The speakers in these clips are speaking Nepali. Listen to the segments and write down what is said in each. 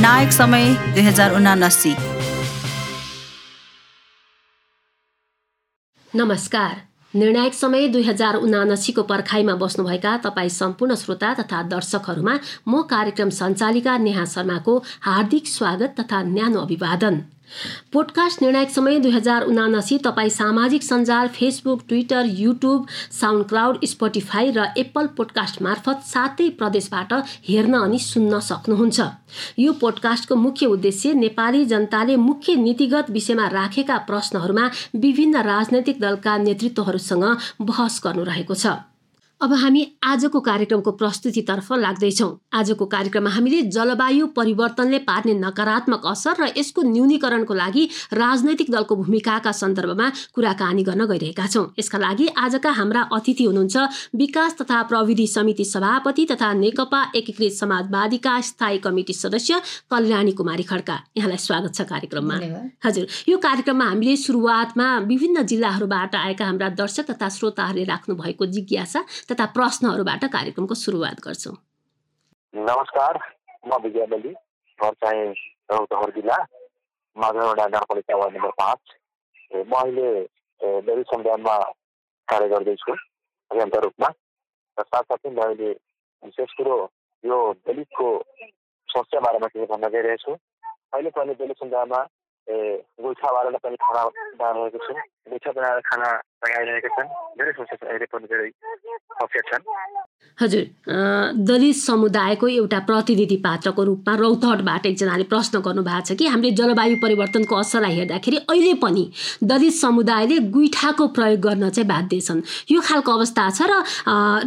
निर्णायक समय दुई हजार उनासी। नमस्कार। निर्णायक समय दुई हजार उनासीको पर्खाइमा बस्नुभएका तपाईँ सम्पूर्ण श्रोता तथा दर्शकहरूमा म कार्यक्रम सञ्चालिका नेहा शर्माको हार्दिक स्वागत तथा न्यानो अभिवादन। पोडकास्ट निर्णायक समय दुई हजार उनासी तपाईँ सामाजिक सञ्जाल Facebook Twitter YouTube SoundCloud Spotify र एप्पल पोडकास्ट मार्फत सातै प्रदेशबाट हेर्न अनि सुन्न सक्नुहुन्छ। यो पोडकास्टको मुख्य उद्देश्य नेपाली जनताले मुख्य नीतिगत विषयमा राखेका प्रश्नहरूमा विभिन्न राजनैतिक दलका नेतृत्वहरूसँग बहस गर्नु रहेको छ। अब हामी आजको कार्यक्रमको प्रस्तुतितर्फ लाग्दैछौँ। आजको कार्यक्रममा हामीले जलवायु परिवर्तनले पार्ने नकारात्मक असर र यसको न्यूनीकरणको लागि राजनैतिक दलको भूमिकाका सन्दर्भमा कुराकानी गर्न गइरहेका छौँ। यसका लागि आजका हाम्रा अतिथि हुनुहुन्छ विकास तथा प्रविधि समिति सभापति तथा नेकपा एकीकृत समाजवादीका स्थायी कमिटी सदस्य कल्याणी कुमारी खड्का। यहाँलाई स्वागत छ कार्यक्रममा। हजुर यो कार्यक्रममा हामीले सुरुवातमा विभिन्न जिल्लाहरूबाट आएका हाम्रा दर्शक तथा श्रोताहरूले राख्नु भएको जिज्ञासा तथा प्रश्नहरूबाट कार्यक्रमको सुरुवात गर्छौँ। नमस्कार म विजय बली घर चाहिँ रौतहर जिल्ला माझावडा नगरपालिका वार्ड नम्बर पाँच। म अहिले दलित समुदायमा कार्य गर्दैछु अभियन्ता रूपमा। र साथसाथै म अहिले विशेष कुरो यो दलितको समस्या बारेमा केही भन्न गइरहेछु। अहिले पनि दलित समुदायमा ए गोइठावालालाई पनि खाना बनाइरहेको छु। बनाएर खाना लगाइरहेका छन् धेरै अहिले पनि धेरै हजुर दलित समुदायको एउटा प्रतिनिधि पात्रको रूपमा रौतहटबाट एकजनाले प्रश्न गर्नु भएको छ कि हामीले जलवायु परिवर्तनको असरलाई हेर्दाखेरि अहिले पनि दलित समुदायले गुइठाको प्रयोग गर्न चाहिँ बाध्य छन्। यो खालको अवस्था छ र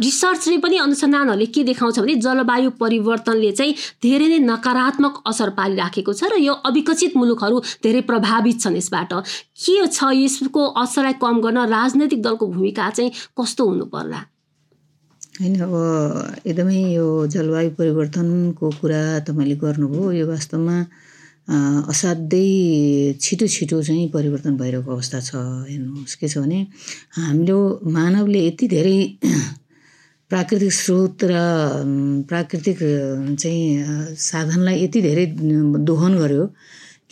रिसर्चले पनि अनुसन्धानहरूले के देखाउँछ भने जलवायु परिवर्तनले चाहिँ धेरै नै नकारात्मक असर पारिराखेको छ र यो अविकसित मुलुकहरू धेरै प्रभावित छन् यसबाट। के छ यसको असरलाई कम गर्न राजनैतिक दलको भूमिका चाहिँ कस्तो हुनु पर्ला? होइन अब एकदमै यो जलवायु परिवर्तनको कुरा तपाईँले गर्नुभयो यो वास्तवमा असाध्यै छिटो छिटो चाहिँ परिवर्तन भइरहेको अवस्था छ। हेर्नुहोस् के छ भने हाम्रो मानवले यति धेरै प्राकृतिक स्रोत र प्राकृतिक चाहिँ साधनलाई यति धेरै दोहन गर्यो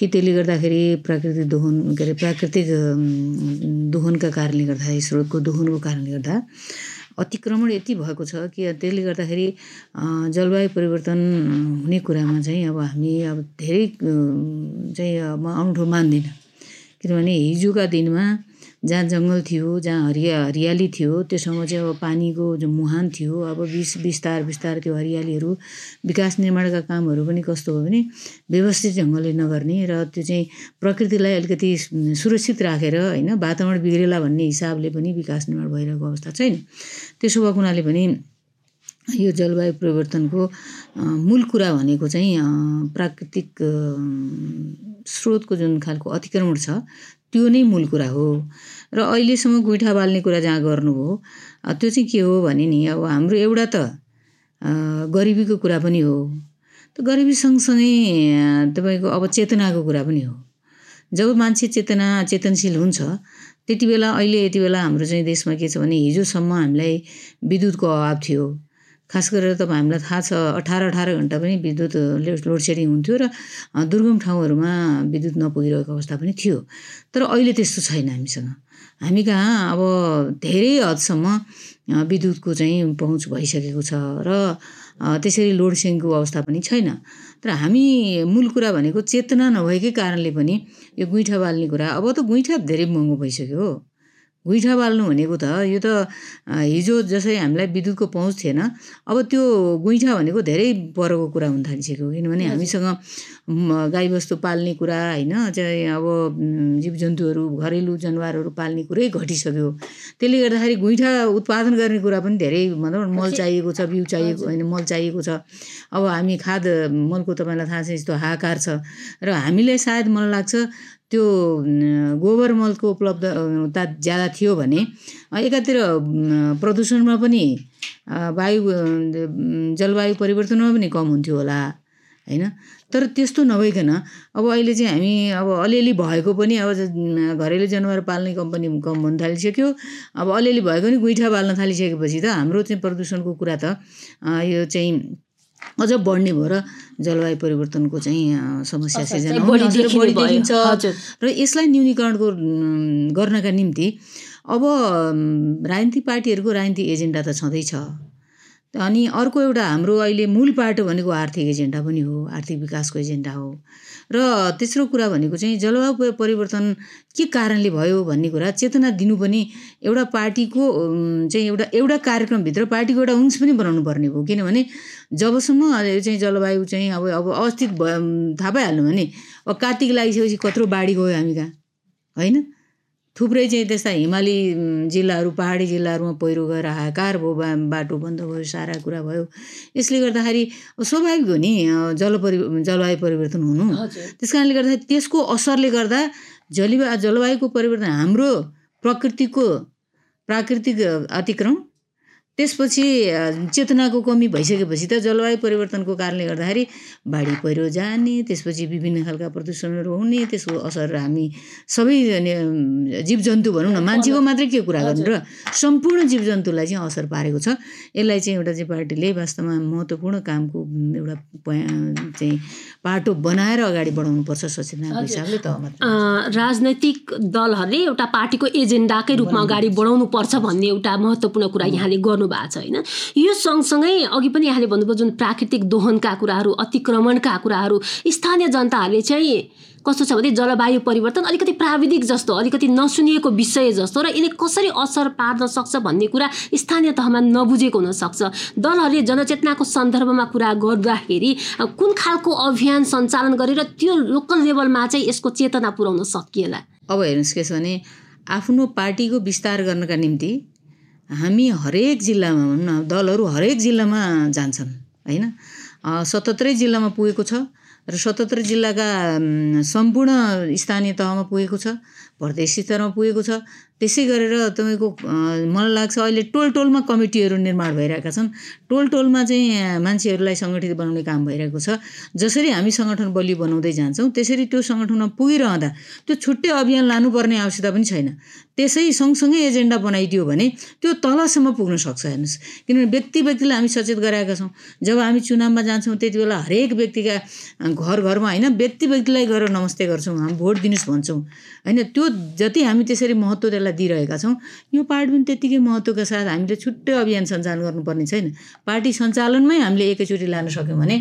कि त्यसले गर्दाखेरि प्राकृतिक दोहन के अरे प्राकृतिक दोहनका कारणले गर्दाखेरि स्रोतको दोहनको कारणले गर्दा अतिक्रमण यति भएको छ कि त्यसले गर्दाखेरि जलवायु परिवर्तन हुने कुरामा चाहिँ अब हामी अब धेरै चाहिँ अब अनौठो मान्दिनँ। किनभने हिजोका दिनमा जहाँ जङ्गल थियो जहाँ हरिया हरियाली थियो त्योसँग चाहिँ अब पानीको मुहान थियो अब बिस बिस्तार बिस्तार त्यो हरियालीहरू विकास निर्माणका कामहरू पनि कस्तो भयो भने व्यवस्थित ढङ्गले नगर्ने र त्यो चाहिँ प्रकृतिलाई अलिकति सुरक्षित राखेर होइन वातावरण बिग्रेला भन्ने हिसाबले पनि विकास निर्माण भइरहेको अवस्था छैन। त्यसो भएको हुनाले पनि यो जलवायु परिवर्तनको मूल कुरा भनेको चाहिँ प्राकृतिक स्रोतको जुन खालको अतिक्रमण छ त्यो नै मूल कुरा हो। र अहिलेसम्म गुइठा बाल्ने कुरा जहाँ गर्नुभयो त्यो चाहिँ के हो भने नि अब हाम्रो एउटा त गरिबीको कुरा पनि हो। त गरिबी सँगसँगै तपाईँको अब चेतनाको कुरा पनि हो। जब मान्छे चेतना चेतनशील हुन्छ त्यति बेला अहिले यति बेला हाम्रो चाहिँ देशमा के छ भने हिजोसम्म हामीलाई विद्युतको अभाव थियो। खास गरेर तपाईँ हामीलाई थाहा छ अठार अठार घन्टा पनि विद्युत लोड सेडिङ हुन्थ्यो र दुर्गम ठाउँहरूमा विद्युत नपुगिरहेको अवस्था पनि थियो। तर अहिले त्यस्तो छैन हामीसँग। हामी कहाँ अब धेरै हदसम्म विद्युतको चाहिँ पहुँच भइसकेको छ र त्यसरी लोड सेडिङको अवस्था पनि छैन। तर हामी मूल कुरा भनेको चेतना नभएकै कारणले पनि यो गुइठा बाल्ने कुरा अब त गुइठा धेरै महँगो भइसक्यो हो। गुइठा बाल्नु भनेको त यो त हिजो जसरी हामीलाई विद्युतको पहुँच थिएन अब त्यो गुइठा भनेको धेरै परको कुरा हुन थालिसक्यो किनभने हामीसँग गाईबस्तु पाल्ने कुरा होइन चाहिँ अब जीव जन्तुहरू घरेलु जनावरहरू पाल्ने कुरै घटिसक्यो। त्यसले गर्दाखेरि गुइठा उत्पादन गर्ने कुरा पनि धेरै भनौँ मल चाहिएको छ बिउ चाहिएको होइन मल चाहिएको छ। अब हामी खाद मलको तपाईँलाई थाहा छ यस्तो हाहाकार छ। र हामीलाई सायद मलाई लाग्छ त्यो गोबर मलको उपलब्धता ज्यादा थियो भने एकातिर प्रदूषणमा पनि वायु जलवायु परिवर्तनमा पनि कम हुन्थ्यो होला होइन? तर त्यस्तो नभइकन अब अहिले चाहिँ हामी अब अलिअलि भएको पनि अब घरेलु जनावर पाल्ने कम्पनी कम हुन थालिसक्यो। अब अलिअलि भएको पनि गुइठा बाल्न थालिसकेपछि त हाम्रो चाहिँ प्रदूषणको कुरा त यो चाहिँ अझ बढ्ने भयो र जलवायु परिवर्तनको चाहिँ समस्या सिर्जना बढी देखिन्छ। र यसलाई न्यूनीकरणको गर्नका निम्ति अब राजनीतिक पार्टीहरूको राजनीतिक एजेन्डा त छँदैछ। अनि अर्को एउटा हाम्रो अहिले मूल पाटो भनेको आर्थिक एजेन्डा पनि हो आर्थिक विकासको एजेन्डा हो। र तेस्रो कुरा भनेको चाहिँ जलवायु परिवर्तन के कारणले भयो भन्ने कुरा चेतना दिनु पनि एउटा पार्टीको चाहिँ एउटा एउटा कार्यक्रमभित्र पार्टीको एउटा अंश पनि बनाउनु पर्ने हो। किनभने जबसम्म चाहिँ जलवायु चाहिँ अब अब अवस्थित भयो थाहा पाइहाल्नु भने अब कार्तिक लागिसकेपछि कत्रो बाढी गयो हामी कहाँ? होइन? थुप्रै चाहिँ त्यस्ता हिमाली जिल्लाहरू पहाडी जिल्लाहरूमा पहिरो गएर हाहाकार भयो बाटो बन्द भयो सारा कुरा भयो। यसले गर्दाखेरि स्वाभाविक हो नि जल परि जलवायु परिवर्तन हुनु। त्यस कारणले गर्दाखेरि त्यसको असरले गर्दा जलवायु जलवायुको परिवर्तन हाम्रो प्रकृतिको प्राकृतिक अतिक्रम त्यसपछि चेतनाको कमी भइसकेपछि त जलवायु परिवर्तनको कारणले गर्दाखेरि बाढी पहिरो जाने त्यसपछि विभिन्न खालका प्रदूषणहरू हुने त्यसको असर हामी सबै जीवजन्तु भनौँ न मान्छेको मात्रै के कुरा गर्नु र सम्पूर्ण जीवजन्तुलाई चाहिँ असर पारेको छ। यसलाई चाहिँ एउटा चाहिँ पार्टीले वास्तवमा महत्त्वपूर्ण कामको एउटा चाहिँ पाटो बनाएर अगाडि बढाउनुपर्छ सचेतनाको हिसाबले त राजनैतिक दलहरूले एउटा पार्टीको एजेन्डाकै रूपमा अगाडि बढाउनु पर्छ भन्ने एउटा महत्त्वपूर्ण कुरा यहाँले गर्नु गर्नु भएको छ होइन? यो सँगसँगै अघि पनि यहाँले भन्नुभयो जुन प्राकृतिक दोहनका कुराहरू अतिक्रमणका कुराहरू स्थानीय जनताहरूले चाहिँ कस्तो छ भने जलवायु परिवर्तन अलिकति प्राविधिक जस्तो अलिकति नसुनिएको विषय जस्तो र यसले कसरी असर पार्न सक्छ भन्ने कुरा स्थानीय तहमा नबुझेको हुनसक्छ। दलहरूले जनचेतनाको सन्दर्भमा कुरा गर्दाखेरि कुन खालको अभियान सञ्चालन गरेर त्यो लोकल लेभलमा चाहिँ यसको चेतना पुर्याउन सकिएला? अब हेर्नुहोस् के छ भने आफ्नो पार्टीको विस्तार गर्नका निम्ति हामी हरेक जिल्लामा भनौँ न दलहरू हरेक जिल्लामा जान्छन् होइन? सतहत्तरै जिल्लामा पुगेको छ र सतहत्तर जिल्लाका सम्पूर्ण स्थानीय तहमा पुगेको छ प्रदेश स्तरमा पुगेको छ त्यसै गरेर तपाईँको मलाई लाग्छ अहिले टोल टोलमा कमिटीहरू निर्माण भइरहेका छन्। टोल टोलमा चाहिँ मान्छेहरूलाई सङ्गठित बनाउने काम भइरहेको छ। जसरी हामी सङ्गठन बलियो बनाउँदै जान्छौँ त्यसरी त्यो सङ्गठनमा पुगिरहँदा त्यो छुट्टै अभियान लानुपर्ने आवश्यकता पनि छैन। त्यसै सँगसँगै एजेन्डा बनाइदियो भने त्यो तलसम्म पुग्न सक्छ हेर्नुहोस्। किनभने व्यक्ति व्यक्तिलाई हामी सचेत गराएका छौँ। जब हामी चुनावमा जान्छौँ त्यति बेला हरेक व्यक्तिका घर घरमा होइन व्यक्ति व्यक्तिलाई गएर नमस्ते गर्छौँ हामी भोट दिनुहोस् भन्छौँ। होइन त्यो जति हामी त्यसरी महत्त्व त्यसलाई दिइरहेका छौँ। यो पार्टी पनि त्यत्तिकै महत्त्वका साथ हामीले छुट्टै अभियान सञ्चालन गर्नुपर्ने छैन। पार्टी सञ्चालनमै हामीले एकैचोटि लान सक्यौँ भने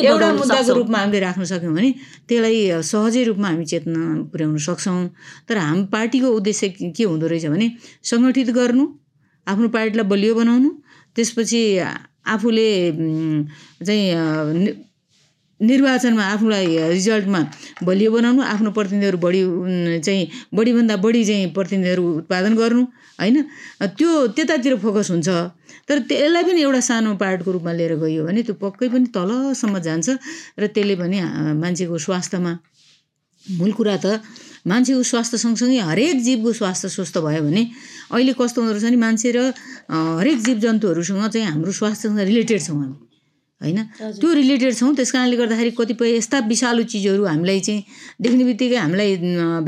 एउटा मुद्दाको रूपमा हामीले राख्न सक्यौँ भने त्यसलाई सहजै रूपमा हामी चेतना पुर्याउन सक्छौँ। तर हामी पार्टीको उद्देश्य के हुँदो रहेछ भने सङ्गठित गर्नु आफ्नो पार्टीलाई बलियो बनाउनु त्यसपछि आफूले चाहिँ निर्वाचनमा आफूलाई रिजल्टमा बलियो बनाउनु आफ्नो प्रतिनिधिहरू बढी चाहिँ बढीभन्दा बढी चाहिँ प्रतिनिधिहरू उत्पादन गर्नु होइन? त्यो त्यतातिर फोकस हुन्छ। तर त्यसलाई पनि एउटा सानो पार्टको रूपमा लिएर गयो भने त्यो पक्कै पनि तलसम्म जान्छ र त्यसले पनि मान्छेको स्वास्थ्यमा मूल कुरा त मान्छेको स्वास्थ्य सँगसँगै हरेक जीवको स्वास्थ्य स्वस्थ भयो भने अहिले कस्तो हुँदो रहेछ भने मान्छे र हरेक जीव जन्तुहरूसँग चाहिँ हाम्रो स्वास्थ्यसँग रिलेटेड छौँ हामी। होइन? त्यो रिलेटेड छौँ त्यस कारणले गर्दाखेरि कतिपय यस्ता विषालु चिजहरू हामीलाई चाहिँ देख्ने बित्तिकै हामीलाई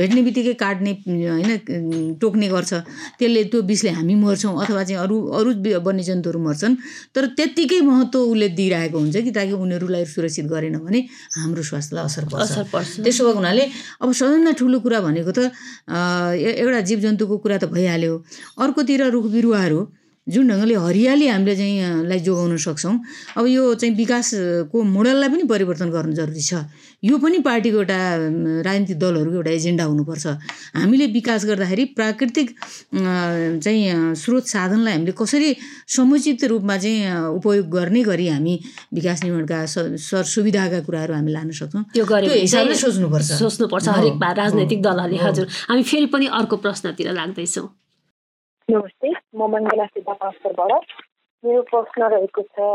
भेट्ने बित्तिकै काट्ने होइन टोक्ने गर्छ। त्यसले त्यो विषले हामी मर्छौँ अथवा चाहिँ अरू अरू वन्यजन्तुहरू मर्छन्। तर त्यत्तिकै महत्त्व उसले दिइरहेको हुन्छ कि ताकि उनीहरूलाई सुरक्षित गरेन भने हाम्रो स्वास्थ्यलाई असर पर्छ। त्यसो भएको हुनाले अब सबैभन्दा ठुलो कुरा भनेको त एउटा जीव जन्तुको कुरा त भइहाल्यो। अर्कोतिर रुख बिरुवाहरू जुन ढङ्गले हरियाली हामीले चाहिँ लाई जोगाउन सक्छौँ अब यो चाहिँ विकासको मोडललाई पनि परिवर्तन गर्नु जरुरी छ। यो पनि पार्टीको एउटा राजनीतिक दलहरूको एउटा एजेन्डा हुनुपर्छ। हामीले विकास गर्दाखेरि प्राकृतिक चाहिँ स्रोत साधनलाई हामीले कसरी समुचित रूपमा चाहिँ उपयोग गर्ने गरी हामी विकास निर्माणका सर सुविधाका कुराहरू हामी लान सक्छौँ। त्यो हिसाबले सोच्नुपर्छ। सोच्नुपर्छ हरेक राजनैतिक दलहरूले। हजुर हामी फेरि पनि अर्को प्रश्नतिर लाग्दैछौँ। नमस्ते म मङ्गला सिद्धा पास्टरबाट मेरो प्रश्न रहेको छ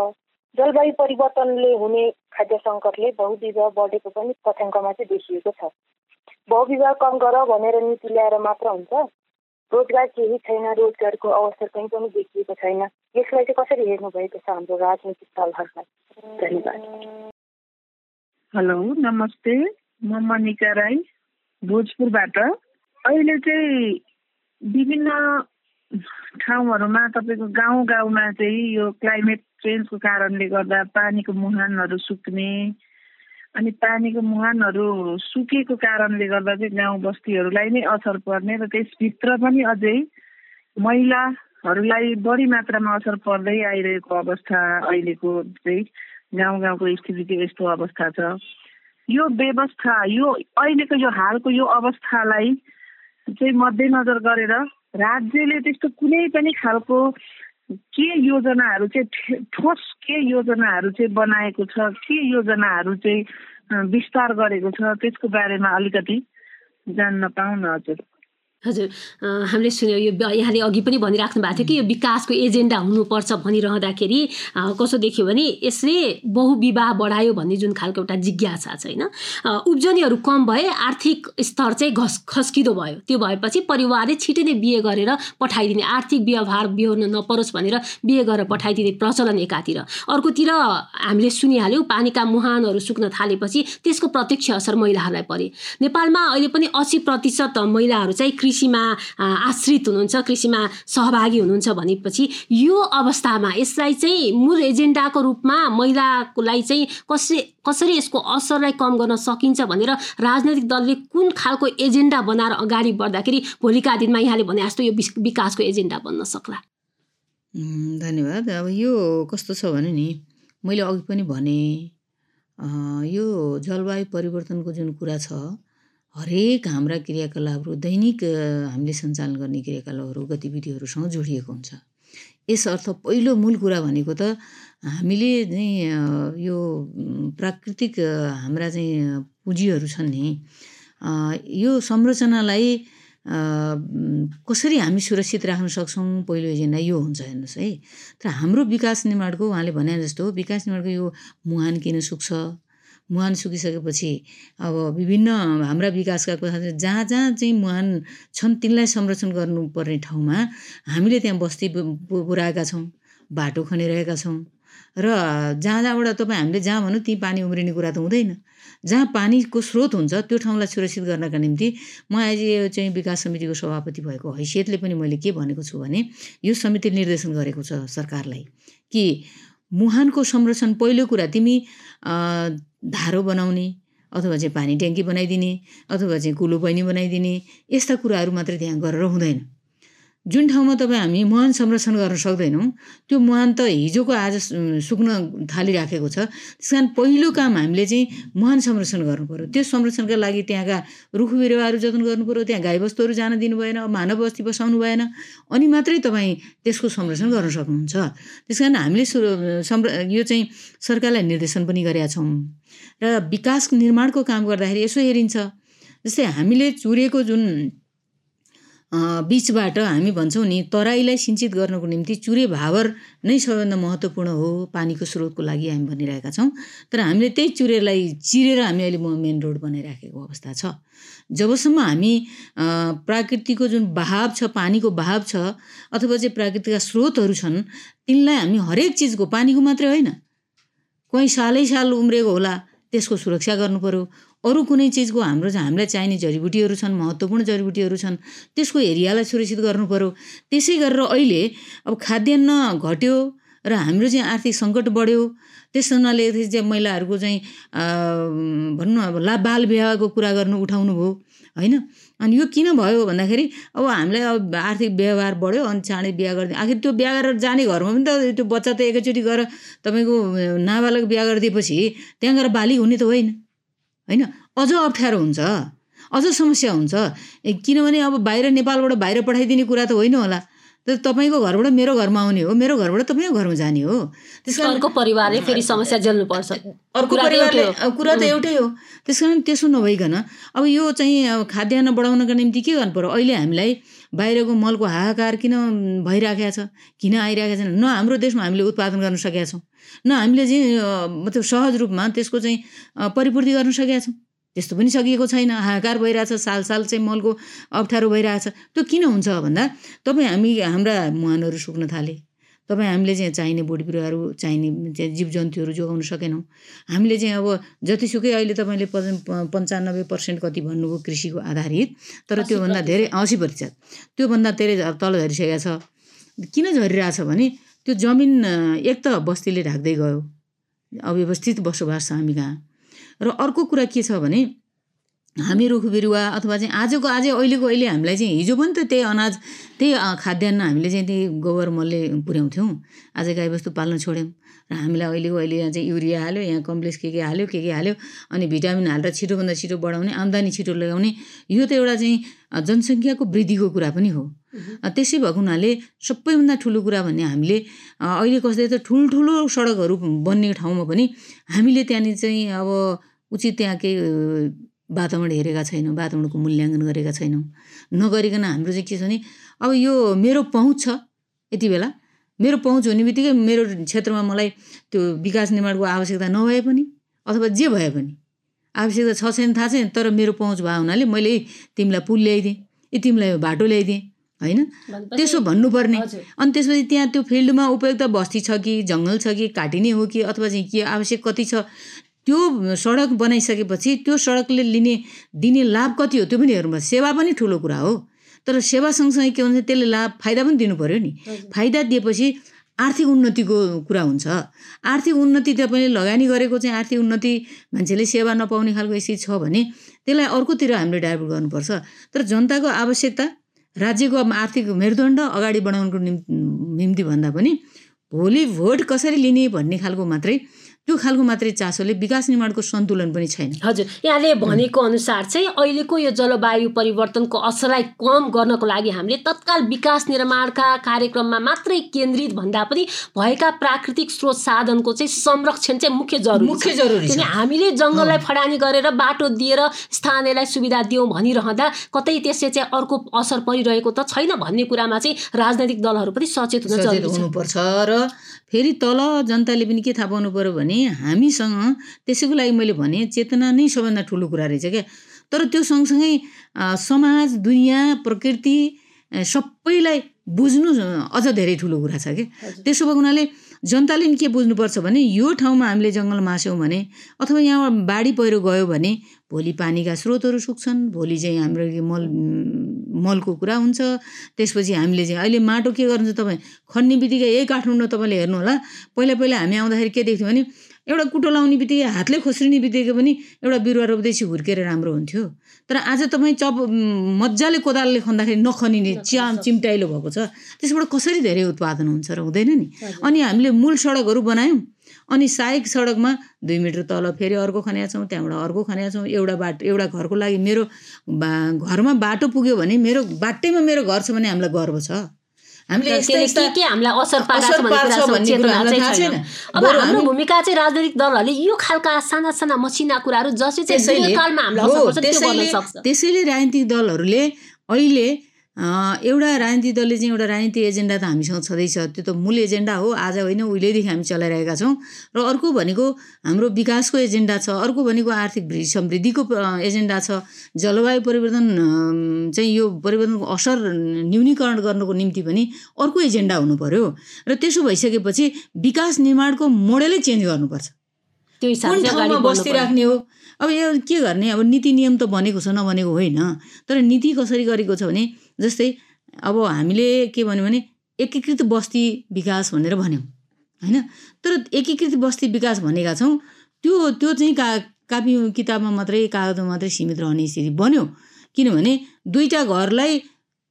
जलवायु परिवर्तनले हुने खाद्य सङ्कटले बहुविवाह बढेको पनि तथ्याङ्कमा चाहिँ देखिएको छ। बहुविवाह कम गर भनेर नीति ल्याएर मात्र हुन्छ। रोजगार केही छैन रोजगारको अवसर कहीँ पनि देखिएको छैन। यसलाई चाहिँ कसरी हेर्नु भएको छ हाम्रो राजनीतिक दलहरूलाई? धन्यवाद। हेलो नमस्ते। म मनिका राई भोजपुरबाट। अहिले चाहिँ विभिन्न ठाउँहरूमा तपाईँको गाउँ गाउँमा चाहिँ यो क्लाइमेट चेन्जको कारणले गर्दा पानीको मुहानहरू सुक्ने अनि पानीको मुहानहरू सुकेको कारणले गर्दा चाहिँ गाउँ बस्तीहरूलाई नै असर पर्ने र त्यसभित्र पनि अझै महिलाहरूलाई बढी मात्रामा असर पर्दै आइरहेको अवस्था अहिलेको चाहिँ गाउँ गाउँको स्थिति चाहिँ यस्तो अवस्था छ। यो व्यवस्था यो अहिलेको यो हालको यो अवस्थालाई चाहिँ मध्यनजर गरेर राज्यले त्यस्तो कुनै पनि खालको के योजनाहरू चाहिँ ठोस के योजनाहरू चाहिँ बनाएको छ के योजनाहरू चाहिँ विस्तार गरेको छ त्यसको बारेमा अलिकति जान्न पाउँ न हजुर। हजुर हामीले सुन्यौँ यो यहाँले अघि पनि भनिराख्नु भएको थियो कि यो विकासको एजेन्डा हुनुपर्छ भनिरहँदाखेरि कसो देख्यो भने यसले बहुविवाह बढायो भन्ने जुन खालको एउटा जिज्ञासा छ होइन? उब्जनीहरू कम भए आर्थिक स्तर चाहिँ घस खस्किँदो भयो। त्यो भएपछि परिवारले छिटै नै बिहे गरेर पठाइदिने आर्थिक व्यवहार बिहोर्न नपरोस् भनेर बिहे गरेर पठाइदिने प्रचलन एकातिर। अर्कोतिर हामीले सुनिहाल्यौँ पानीका मुहानहरू सुक्न थालेपछि त्यसको प्रत्यक्ष असर महिलाहरूलाई परे। नेपालमा अहिले पनि असी प्रतिशत महिलाहरू चाहिँ कृषिमा आश्रित हुनुहुन्छ कृषिमा सहभागी हुनुहुन्छ भनेपछि यो अवस्थामा यसलाई चाहिँ मूल एजेन्डाको रूपमा महिलाकोलाई चाहिँ कसरी कसरी यसको असरलाई कम गर्न सकिन्छ भनेर राजनैतिक दलले कुन खालको एजेन्डा बनाएर अगाडि बढ्दाखेरि भोलिका दिनमा यहाँले भने जस्तो यो विकासको एजेन्डा बन्न सक्ला? धन्यवाद। अब यो कस्तो छ भने नि मैले अघि पनि भने यो जलवायु परिवर्तनको जुन कुरा छ हरेक हाम्रा क्रियाकलापहरू दैनिक हामीले सञ्चालन गर्ने क्रियाकलापहरू गतिविधिहरूसँग जोडिएको हुन्छ। यस अर्थ पहिलो मूल कुरा भनेको त हामीले चाहिँ यो प्राकृतिक हाम्रा चाहिँ पुँजीहरू छन् नि। यो संरचनालाई कसरी हामी सुरक्षित राख्न सक्छौँ? पहिलो एजेन्डा यो हुन्छ हेर्नुहोस् है। तर हाम्रो विकास निर्माणको उहाँले भने जस्तो विकास निर्माणको यो मुहान किन सुक्छ? मुहान सुकिसकेपछि अब विभिन्न हाम्रा विकासका कुरा जहाँ जहाँ चाहिँ मुहान छन् तिनलाई संरक्षण गर्नुपर्ने ठाउँमा हामीले त्यहाँ बस्ती पुऱ्याएका छौँ बाटो खनिरहेका छौँ र जहाँ जहाँबाट तपाईँ हामीले जहाँ भनौँ त्यहीँ पानी उम्रिने कुरा त हुँदैन। जहाँ पानीको स्रोत हुन्छ त्यो ठाउँलाई सुरक्षित गर्नका निम्ति म आज यो चाहिँ विकास समितिको सभापति भएको हैसियतले पनि मैले के भनेको छु भने यो समितिले निर्देशन गरेको छ सरकारलाई कि मुहानको संरक्षण पहिलो कुरा तिमी धारो बनाउने अथवा चाहिँ पानी ट्याङ्की बनाइदिने अथवा चाहिँ कुलो बहिनी बनाइदिने यस्ता कुराहरू मात्रै त्यहाँ गरेर हुँदैन। जुन ठाउँमा तपाईँ हामी मुहान संरक्षण गर्न सक्दैनौँ त्यो मुहान त हिजोको आज सुक्न थालिराखेको छ। त्यस कारण पहिलो काम हामीले चाहिँ मुहान संरक्षण गर्नु पऱ्यो त्यो संरक्षणका लागि त्यहाँका रुख बिरुवाहरू जतन गर्नु पऱ्यो त्यहाँ गाईबस्तुहरू जान दिनु भएन मानव बस्ती बसाउनु भएन अनि मात्रै तपाईँ त्यसको संरक्षण गर्न सक्नुहुन्छ। त्यस कारण हामीले यो चाहिँ सरकारलाई निर्देशन पनि गरेका छौँ। र विकास निर्माणको काम गर्दाखेरि यसो हेरिन्छ। जस्तै हामीले चुरेको जुन बिचबाट हामी भन्छौँ नि तराईलाई सिन्चित गर्नको निम्ति चुरे भावर नै सबैभन्दा महत्त्वपूर्ण हो पानीको स्रोतको लागि हामी भनिरहेका छौँ। तर हामीले त्यही चुरेलाई चिरेर हामी अहिले मेन रोड बनाइराखेको अवस्था छ। जबसम्म हामी प्राकृतिकको जुन बहाव छ पानीको बहाव छ अथवा चाहिँ प्राकृतिक स्रोतहरू छन् तिनलाई हामी हरेक चिजको पानीको मात्रै होइन। कहीँ सालै साल उम्रेको होला त्यसको सुरक्षा गर्नु पऱ्यो अरू कुनै चिजको हाम्रो हामीलाई चाहिने जडीबुटीहरू छन् महत्त्वपूर्ण जडीबुटीहरू छन् त्यसको एरियालाई सुरक्षित गर्नु पऱ्यो त्यसै गरेर अहिले अब खाद्यान्न घट्यो र हाम्रो चाहिँ आर्थिक सङ्कट बढ्यो। त्यस हुनाले चाहिँ महिलाहरूको चाहिँ भनौँ अब ला बाल विवाहको कुरा गर्नु उठाउनु भयो होइन? अनि यो किन भयो भन्दाखेरि अब हामीलाई अब आर्थिक व्यवहार बढ्यो अनि चाँडै बिहा गरिदियो। आखिर त्यो बिहा गरेर जाने घरमा पनि त त्यो बच्चा त एकैचोटि गएर तपाईँको नाबालक बिहा गरिदिएपछि त्यहाँ गएर बाली हुने त होइन। होइन? अझ अप्ठ्यारो हुन्छ। अझ समस्या हुन्छ। किनभने अब बाहिर नेपालबाट बाहिर पठाइदिने कुरा त होइन होला। तर तपाईँको घरबाट मेरो घरमा आउने हो मेरो घरबाट तपाईँको घरमा जाने हो। त्यस कारण अर्को परिवारले फेरि समस्या झेल्नुपर्छ। अर्को परिवारले कुरा त एउटै हो। त्यस कारण त्यसो नभइकन अब यो चाहिँ अब खाद्यान्न बढाउनको निम्ति के गर्नु पऱ्यो अहिले हामीलाई बाहिरको मलको हाहाकार किन भइराखेको छ? किन आइरहेको छैन? न हाम्रो देशमा हामीले उत्पादन गर्न सकेका छौँ। न हामीले चाहिँ मतलब सहज रूपमा त्यसको चाहिँ परिपूर्ति गर्न सकेका छौँ। त्यस्तो पनि सकिएको छैन। हाहाकार भइरहेछ साल साल चाहिँ मलको अप्ठ्यारो भइरहेछ। त्यो किन हुन्छ भन्दा तपाईँ हामी हाम्रा मुहानहरू सुक्न थाले। तपाईँ हामीले चाहिँ चाहिने बोट बिरुवाहरू चाहिने चाहिँ जीव जन्तुहरू जोगाउन सकेनौँ। हामीले चाहिँ अब जतिसुकै अहिले तपाईँले पन्चानब्बे पर्सेन्ट कति भन्नुभयो कृषिको आधारित तर त्योभन्दा धेरै असी प्रतिशत। त्योभन्दा धेरै तल झरिसकेको छ। किन झरिरहेछ भने त्यो जमिन एक त बस्तीले ढाक्दै गयो। अव्यवस्थित बसोबास छ हामी कहाँ। र अर्को कुरा के छ भने हामी रुख बिरुवा अथवा चाहिँ आजको आज अहिलेको अहिले हामीलाई चाहिँ हिजो पनि त त्यही अनाज त्यही खाद्यान्न हामीले चाहिँ त्यही गोबर मलले पुर्याउँथ्यौँ। आज गाईबस्तु पाल्न छोड्यौँ र हामीलाई अहिलेको अहिले यहाँ चाहिँ युरिया हाल्यो यहाँ कम्प्लेक्स के के हाल्यो के के हाल्यो अनि भिटामिन हालेर छिटोभन्दा छिटो बढाउने आम्दानी छिटो लगाउने यो त एउटा चाहिँ जनसङ्ख्याको वृद्धिको कुरा पनि हो। त्यसै भएको हुनाले सबैभन्दा ठुलो कुरा भन्ने हामीले अहिले कसै त ठुल्ठुलो सडकहरू बन्ने ठाउँमा पनि हामीले त्यहाँनिर चाहिँ अब उचित त्यहाँ केही वातावरण हेरेका छैनौँ वातावरणको मूल्याङ्कन गरेका छैनौँ। नगरिकन हाम्रो चाहिँ के छ भने अब यो मेरो पहुँच छ यति बेला। मेरो पहुँच हुने बित्तिकै मेरो क्षेत्रमा मलाई त्यो विकास निर्माणको आवश्यकता नभए पनि अथवा जे भए पनि आवश्यकता छ छैन थाहा छैन तर मेरो पहुँच भएको हुनाले मैले "ए, तिमीलाई पुल ल्याइदिएँ ए तिमीलाई बाटो ल्याइदिएँ। होइन? त्यसो भन्नुपर्ने। अनि त्यसपछि त्यहाँ त्यो फिल्डमा उपयुक्त बस्ती छ कि जङ्गल छ कि काटिने हो कि अथवा चाहिँ के आवश्यक कति छ त्यो सडक बनाइसकेपछि त्यो सडकले लिने दिने लाभ कति हो त्यो पनि हेर्नुपर्छ। सेवा पनि ठुलो कुरा हो। तर सेवा सँगसँगै के हुन्छ त्यसले लाभ फाइदा पनि दिनु पऱ्यो नि फाइदा दिएपछि आर्थिक उन्नतिको कुरा हुन्छ। आर्थिक उन्नति तपाईँले लगानी गरेको चाहिँ आर्थिक उन्नति मान्छेले सेवा नपाउने खालको स्थिति छ भने त्यसलाई अर्कोतिर हामीले डाइभर्ट गर्नुपर्छ। तर जनताको आवश्यकता राज्यको आर्थिक मेरुदण्ड अगाडि बढाउनुको निम्ति भन्दा पनि भोलि भोट कसरी लिने भन्ने खालको मात्रै त्यो खालको मात्रै चासोले विकास निर्माणको सन्तुलन पनि छैन हजुर यहाँले भनेको अनुसार चाहिँ अहिलेको यो जलवायु परिवर्तनको असरलाई कम गर्नको लागि हामीले तत्काल विकास निर्माणका कार्यक्रममा मात्रै केन्द्रित भन्दा पनि भएका प्राकृतिक स्रोत साधनको चाहिँ संरक्षण चाहिँ मुख्य जरुरी मुख्य छ। जरुरी। किनभने हामीले जङ्गललाई फडानी गरेर बाटो दिएर स्थानीयलाई सुविधा दियौँ भनिरहँदा कतै त्यसले चाहिँ अर्को असर परिरहेको त छैन भन्ने कुरामा चाहिँ राजनैतिक दलहरू पनि सचेत हुन जरुरी छ हुनुपर्छ र फेरि तल जनताले पनि के थाहा पाउनु पऱ्यो भने हामीसँग त्यसैको लागि मैले भने चेतना नै सबभन्दा ठुलो कुरा रहेछ क्या। तर त्यो सँगसँगै समाज दुनियाँ प्रकृति सबैलाई बुझ्नु अझ धेरै ठुलो कुरा छ क्या। त्यसो भएको हुनाले जनताले पनि के बुझ्नुपर्छ भने यो ठाउँमा हामीले जङ्गल मास्यौँ भने अथवा यहाँ बाढी पहिरो गयो भने भोलि पानीका स्रोतहरू सुक्छन् भोलि चाहिँ हाम्रो मल मलको कुरा हुन्छ। त्यसपछि हामीले चाहिँ अहिले माटो के गर्नुहुन्छ तपाईँ? खन्ने बित्तिकै यही काठमाडौँ तपाईँले हेर्नु होला पहिला पहिला हामी आउँदाखेरि के देख्थ्यौँ भने एउटा कुटो लाउने बित्तिकै हातले खोस्रिने बित्तिकै पनि एउटा बिरुवा रोप्दैछ हुर्केर राम्रो हुन्थ्यो। तर आज तपाईँ चप मजाले कोदालले खन्दाखेरि नखनिने च्या चिम्टाइलो भएको छ। त्यसबाट कसरी धेरै उत्पादन हुन्छ र हुँदैन नि? अनि हामीले मूल सडकहरू बनायौँ। अनि सहायक सडकमा दुई मिटर तल फेरि अर्को खनेका छौँ त्यहाँबाट अर्को खनेका छौँ। एउटा बाटो एउटा घरको लागि मेरो बा घरमा बाटो पुग्यो भने मेरो बाटैमा मेरो घर छ भने हामीलाई गर्व छ। हामीले के हामीलाई असर थाहा छैन। अब हाम्रो हामी- भूमिका चाहिँ राजनैतिक दलहरूले यो खालका साना साना मसिना कुराहरू जसले चाहिँ त्यसैले दीर्घकालमा हामीलाई त्यसैले सक्छ त्यसैले राजनीतिक दलहरूले अहिले एउटा राजनीतिक दलले चाहिँ एउटा राजनीतिक एजेन्डा त हामीसँग छँदैछ। त्यो त मूल एजेन्डा हो। आज होइन उहिलेदेखि हामी चलाइरहेका छौँ। र अर्को भनेको हाम्रो विकासको एजेन्डा छ। अर्को भनेको आर्थिक समृद्धिको एजेन्डा छ। जलवायु परिवर्तन चाहिँ यो परिवर्तनको असर न्यूनीकरण गर्नको निम्ति पनि अर्को एजेन्डा हुनु पर्यो र त्यसो भइसकेपछि विकास निर्माणको मोडेलै चेन्ज गर्नुपर्छ। त्यो ठाउँमा बस्ती राख्ने हो? अब यो के गर्ने? अब नीति नियम त बनेको छ नबनेको होइन। तर नीति कसरी गरेको छ भने जस्तै अब हामीले के भन्यो भने एकीकृत बस्ती विकास भनेर भन्यौँ होइन? तर एकीकृत बस्ती विकास भनेका छौँ त्यो त्यो चाहिँ का कापी किताबमा मात्रै कागजमा मात्रै सीमित रहने स्थिति बन्यो। किनभने दुईवटा घरलाई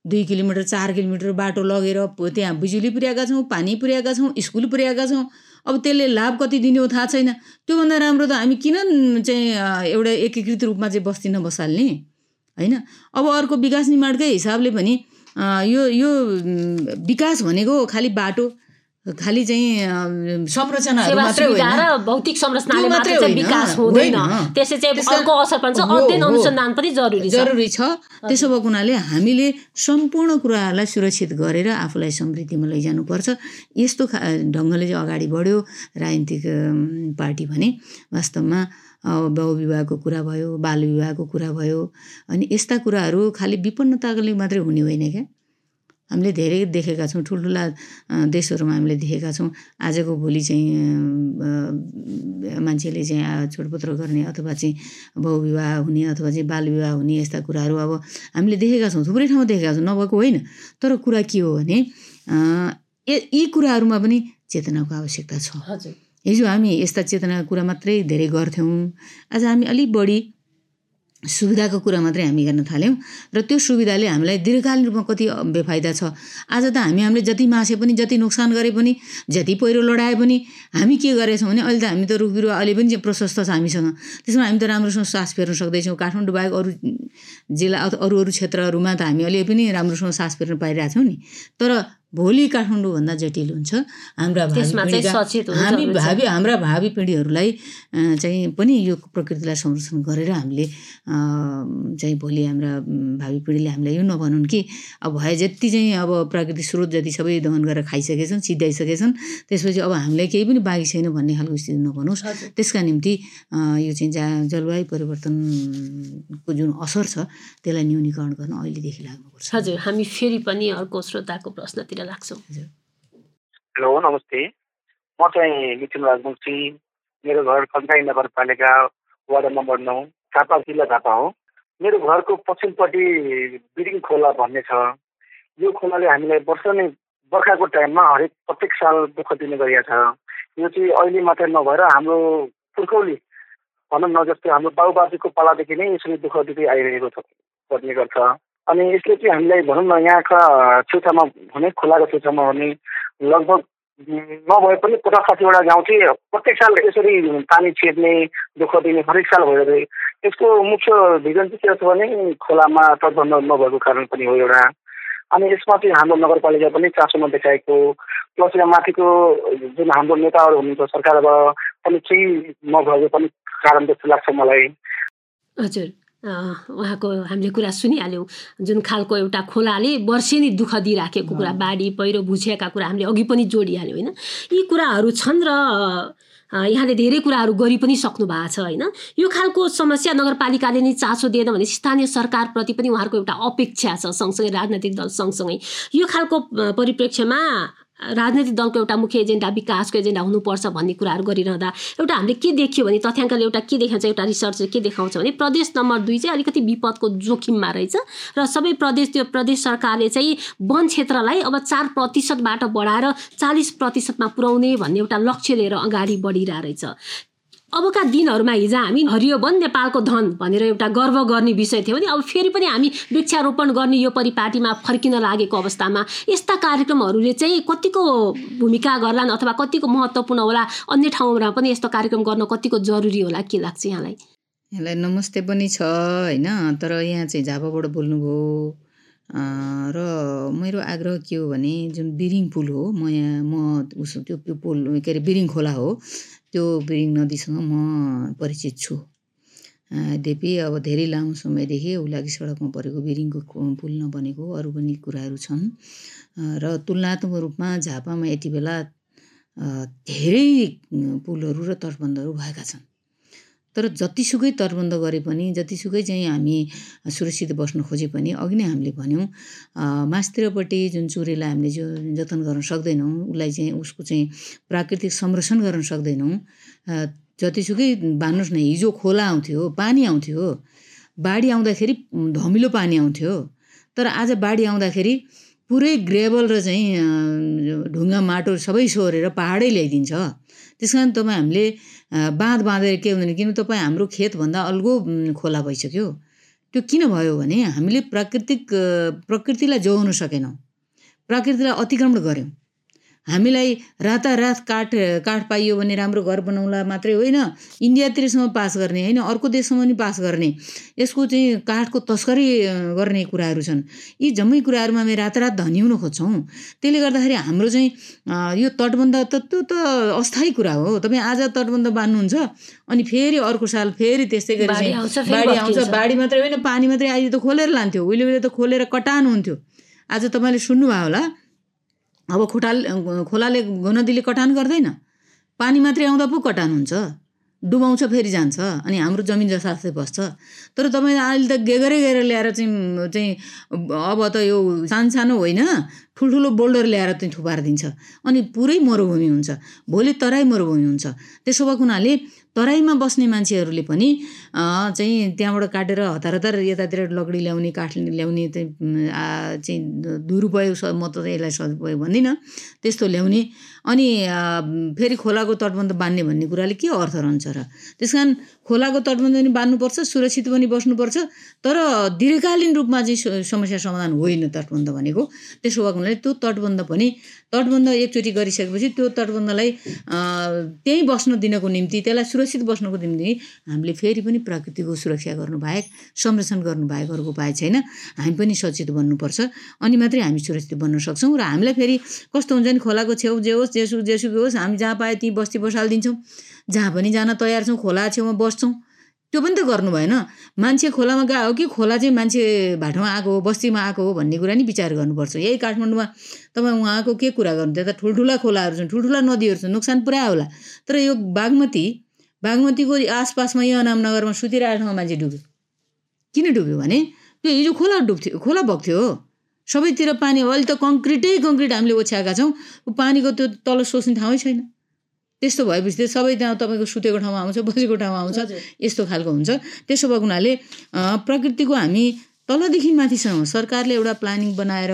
दुई किलोमिटर चार किलोमिटर बाटो लगेर त्यहाँ बिजुली पुर्याएका छौँ पानी पुर्याएका छौँ स्कुल पुर्याएका छौँ अब त्यसले लाभ कति दिने हो थाहा छैन। त्योभन्दा राम्रो त हामी किन चाहिँ एउटा एकीकृत रूपमा चाहिँ बस्ती नबसाल्ने? होइन? अब अर्को विकास निर्माणकै हिसाबले पनि यो यो विकास भनेको खालि बाटो खालि चाहिँ र भौतिक संरचनाले मात्र चाहिँ विकास हुँदैन। त्यसले चाहिँ अर्को असर पर्छ अध्ययन। अनुसन्धान पनि जरुरी छ। जरुरी छ। त्यसो भएको हुनाले हामीले सम्पूर्ण कुराहरूलाई सुरक्षित गरेर आफूलाई समृद्धिमा लैजानुपर्छ। यस्तो खा ढङ्गले चाहिँ अगाडि बढ्यो राजनीतिक पार्टी भने वास्तवमा बहुविवाहको कुरा भयो बाल विवाहको कुरा भयो अनि यस्ता कुराहरू खालि विपन्नताले मात्रै हुने होइन क्या? हामीले धेरै देखेका छौँ ठुल्ठुला देशहरूमा हामीले देखेका छौँ। आजको भोलि चाहिँ मान्छेले चाहिँ छोडपत्र गर्ने अथवा चाहिँ बहुविवाह हुने अथवा चाहिँ बालविवाह हुने यस्ता कुराहरू अब हामीले देखेका छौँ थुप्रै ठाउँमा देखेका छौँ नभएको होइन। तर कुरा के हो भने यी कुराहरूमा पनि चेतनाको आवश्यकता छ। हजुर। हिजो हामी यस्ता चेतनाको कुरा मात्रै धेरै गर्थ्यौँ। आज हामी अलिक बढी सुविधाको कुरा मात्रै हामी गर्न थाल्यौँ र त्यो सुविधाले हामीलाई दीर्घकालीन रूपमा कति बेफाइदा छ। आज त हामी हामीले जति मासे पनि जति नोक्सान गरे पनि जति पहिरो लडाए पनि हामी के गरेछौँ भने अहिले त हामी त रुख बिरुवा अहिले पनि प्रशस्त छ हामीसँग। त्यसमा हामी त राम्रोसँग सास फेर्न सक्दैछौँ। काठमाडौँ बाहेक अरू जिल्ला अरू अरू क्षेत्रहरूमा त हामी अहिले पनि राम्रोसँग सास फेर्न पाइरहेछौँ नि। तर भोलि काठमाडौँभन्दा जटिल हुन्छ। हाम्रा हामी। भावी हाम्रा भावी पिँढीहरूलाई चाहिँ पनि यो प्रकृतिलाई संरक्षण गरेर हामीले चाहिँ भोलि हाम्रा भावी पिँढीले हामीलाई यो नभनुन् कि। अब भए जति चाहिँ अब प्राकृतिक स्रोत जति सबै दहन गरेर खाइसकेछन् सिद्धाइसकेछन् त्यसपछि अब हामीलाई केही पनि बाँकी छैन भन्ने खालको स्थिति नभनोस् त्यसका निम्ति यो चाहिँ जा जलवायु परिवर्तनको जुन असर छ त्यसलाई न्यूनीकरण गर्न अहिलेदेखि लाग्नुपर्छ। हजुर हामी फेरि पनि अर्को श्रोताको प्रश्नतिर लाग्छौँ हेलो नमस्ते। म चाहिँ मिथुन राजवंशी मेरो घर कन्काई नगरपालिका वार्ड नम्बर नौ झापा जिल्ला झापा हो। मेरो घरको पश्चिमपट्टि बिरिङ खोला भन्ने छ। यो खोलाले हामीलाई वर्ष नै बर्खाको टाइममा हरेक प्रत्येक साल दुःख दिने गरिएको छ। यो चाहिँ अहिले मात्रै नभएर हाम्रो पुर्खौली भनौँ न जस्तै हाम्रो बाबुबाजेको पालादेखि नै यसरी दुःख दिँदै आइरहेको छ पर्ने गर्छ। अनि यसले चाहिँ हामीलाई भनौँ न यहाँका छेउछाउमा हुने खोलाको छेउछाउमा हुने लगभग नभए पनि पचास साठीवटा गाउँ चाहिँ प्रत्येक साल यसरी पानी छिर्ने दुःख दिने हरेक साल भइरहे यसको मुख्य भिजन चाहिँ के छ भने खोलामा तटबन्ध नभएको कारण पनि हो एउटा। अनि यसमा चाहिँ हाम्रो नगरपालिका पनि चासो नदेखाएको प्लस यहाँ माथिको जुन हाम्रो नेताहरू हुनुहुन्छ सरकारबाट पनि केही नभएको पनि कारण जस्तो लाग्छ मलाई। हजुर। उहाँको हामीले कुरा सुनिहाल्यौँ। जुन खालको एउटा खोलाले वर्षेनी दुःख दिइराखेको कुरा बाढी पहिरो भुजियाका कुरा हामीले अघि पनि जोडिहाल्यौँ होइन? यी कुराहरू छन् र यहाँले धेरै कुराहरू गरि पनि सक्नु भएको छ होइन? यो खालको समस्या नगरपालिकाले नै चासो दिएन भने स्थानीय सरकारप्रति पनि उहाँहरूको एउटा अपेक्षा छ सँगसँगै राजनैतिक दल सँगसँगै। यो खालको परिप्रेक्ष्यमा राजनैतिक दलको एउटा मुख्य एजेन्डा विकासको एजेन्डा हुनुपर्छ भन्ने कुराहरू गरिरहँदा एउटा हामीले के देख्यो भने तथ्याङ्कले एउटा के देखाउँछ एउटा रिसर्चले के देखाउँछ भने प्रदेश नम्बर दुई चाहिँ अलिकति विपदको जोखिममा रहेछ र सबै प्रदेश त्यो प्रदेश सरकारले चाहिँ वन क्षेत्रलाई अब चार प्रतिशतबाट बढाएर चालिस प्रतिशतमा पुर्याउने भन्ने एउटा लक्ष्य लिएर अगाडि बढिरहेको रहेछ अबका दिनहरूमा हिजो हामी हरियो वन नेपालको धन भनेर एउटा गर्व गर्ने विषय थियो भने अब फेरि पनि हामी वृक्षारोपण गर्ने यो परिपाटीमा फर्किन लागेको अवस्थामा यस्ता कार्यक्रमहरूले चाहिँ कतिको भूमिका गर्लान् अथवा कतिको महत्त्वपूर्ण होला? अन्य ठाउँमा पनि यस्तो कार्यक्रम गर्न कतिको जरुरी होला? के लाग्छ यहाँलाई? यसलाई नमस्ते पनि छ होइन? तर यहाँ चाहिँ झापाबाट बोल्नुभयो। र मेरो आग्रह के हो भने जुन बिरिङ पुल हो म यहाँ म उस त्यो पुल के अरे बिरिङ खोला हो त्यो बिरिङ नदीसँग म परिचित छु। यद्यपि अब धेरै लामो समयदेखि उलाकी सडकमा परेको बिरिङको पुल नबनेको अरू पनि कुराहरू छन्। र तुलनात्मक रूपमा झापामा यति बेला धेरै पुलहरू र तटबन्धहरू भएका छन्। तर जतिसुकै तटबन्ध गरे पनि जतिसुकै चाहिँ हामी सुरक्षित बस्न खोजे पनि अघि नै हामीले भन्यौँ मास्तिरपट्टि जुन चुरेलाई हामीले जो जतन गर्न सक्दैनौँ उसलाई चाहिँ उसको चाहिँ प्राकृतिक संरक्षण गर्न सक्दैनौँ। जतिसुकै भन्नुहोस् न हिजो खोला आउँथ्यो पानी आउँथ्यो बाढी आउँदाखेरि धमिलो पानी आउँथ्यो। तर आज बाढी आउँदाखेरि पुरै ग्रेभल र चाहिँ ढुङ्गा माटो सबै सोहोरेर पाहाडै ल्याइदिन्छ। त्यस कारण तपाईँ हामीले बाँध बाँधेर के हुँदैन किन तपाईँ हाम्रो खेतभन्दा अल्गो खोला भइसक्यो? त्यो किन भयो भने हामीले प्राकृतिक प्रकृतिलाई जोगाउन सकेनौँ। प्रकृतिलाई अतिक्रमण गऱ्यौँ हामीलाई रातारात काठ काठ पाइयो भने राम्रो घर बनाउला मात्रै होइन। इन्डियातिरसम्म पास गर्ने होइन? अर्को देशसम्म पनि पास गर्ने। यसको चाहिँ काठको तस्करी गर्ने कुराहरू छन्। यी जम्मै कुराहरूमा हामी रातारात धनी हुन खोज्छौँ। त्यसले गर्दाखेरि हाम्रो चाहिँ यो तटबन्ध त त्यो त अस्थायी कुरा हो। तपाईँ आज तटबन्ध बाँध्नुहुन्छ अनि फेरि अर्को साल फेरि त्यस्तै गरी बाढी आउँछ। बाढी मात्रै होइन पानी मात्रै अहिले त खोलेर लान्थ्यो। उहिले उहिले त खोलेर कटान हुन्थ्यो। आज तपाईँले सुन्नुभयो होला अब खोटाल खोलाले नदीले कटान गर्दैन। पानी मात्रै आउँदा पो कटान हुन्छ। डुबाउँछ फेरि जान्छ। अनि हाम्रो जमिन जसास्तै बस्छ। तर तपाईँ अहिले त गेगरै गेर ल्याएर चाहिँ चाहिँ अब त यो सानो सानो होइन ठुल्ठुलो बोल्डर ल्याएर चाहिँ थुपारिदिन्छ। अनि पुरै मरुभूमि हुन्छ। भोलि तराई मरुभूमि हुन्छ। त्यसो भएको हुनाले तराईमा बस्ने मान्छेहरूले पनि चाहिँ त्यहाँबाट काटेर हतार हतार यतातिर लकडी ल्याउने काठ ल्याउने चाहिँ दुरुपयोग म त यसलाई सदुपयोग भन्दिनँ। त्यस्तो ल्याउने अनि फेरि खोलाको तटबन्ध बाँध्ने भन्ने कुराले के अर्थ रहन्छ र? त्यस कारण खोलाको तटबन्ध पनि बाँध्नुपर्छ सुरक्षित पनि बस्नुपर्छ तर दीर्घकालीन रूपमा चाहिँ समस्या समाधान होइन तटबन्ध भनेको। त्यसो भएको हुनाले त्यो तटबन्ध पनि तटबन्ध एकचोटि गरिसकेपछि त्यो तटबन्धलाई त्यहीँ बस्न दिनको निम्ति त्यसलाई सुरक्षित बस्नको निम्ति हामीले फेरि पनि प्रकृतिको सुरक्षा गर्नु बाहेक संरक्षण गर्नु बाहेक अरूको उपाय छैन। हामी पनि सचेत बन्नुपर्छ अनि मात्रै हामी सुरक्षित बन्न सक्छौँ र हामीलाई फेरि कस्तो हुन्छ नि खोलाको छेउ जे होस् जेसु जेसुकै होस् हामी जहाँ पायो त्यहीँ बस्ती बसालिदिन्छौँ। जहाँ पनि जान तयार छौँ खोला छेउमा बस्छौँ। त्यो पनि त गर्नु भएन। मान्छे खोलामा गएको हो कि खोला चाहिँ मान्छे भाटोमा आएको हो बस्तीमा आएको हो भन्ने कुरा नि विचार गर्नुपर्छ। यही काठमाडौँमा तपाईँ उहाँको के कुरा गर्नु? त्यता ठुल्ठुला खोलाहरू छन् ठुल्ठुला नदीहरू छन् नोक्सान पुरा होला। तर यो बागमती बागमतीको आसपासमा यहाँ अनामनगरमा सुतिरहेको ठाउँमा मान्छे डुब्यो। किन डुब्यो भने? त्यो हिजो खोला डुब्थ्यो खोला बग्थ्यो हो। सबैतिर पानी अहिले त कङ्क्रिटै कङ्क्रिट हामीले ओछ्याएका छौँ। पानीको त्यो तल सोच्ने ठाउँै छैन। त्यस्तो भएपछि चाहिँ सबै त्यहाँ तपाईँको सुतेको ठाउँमा आउँछ बसेको ठाउँमा आउँछ यस्तो खालको हुन्छ। त्यसो भएको हुनाले प्रकृतिको हामी तलदेखि माथिसम्म सरकारले एउटा प्लानिङ बनाएर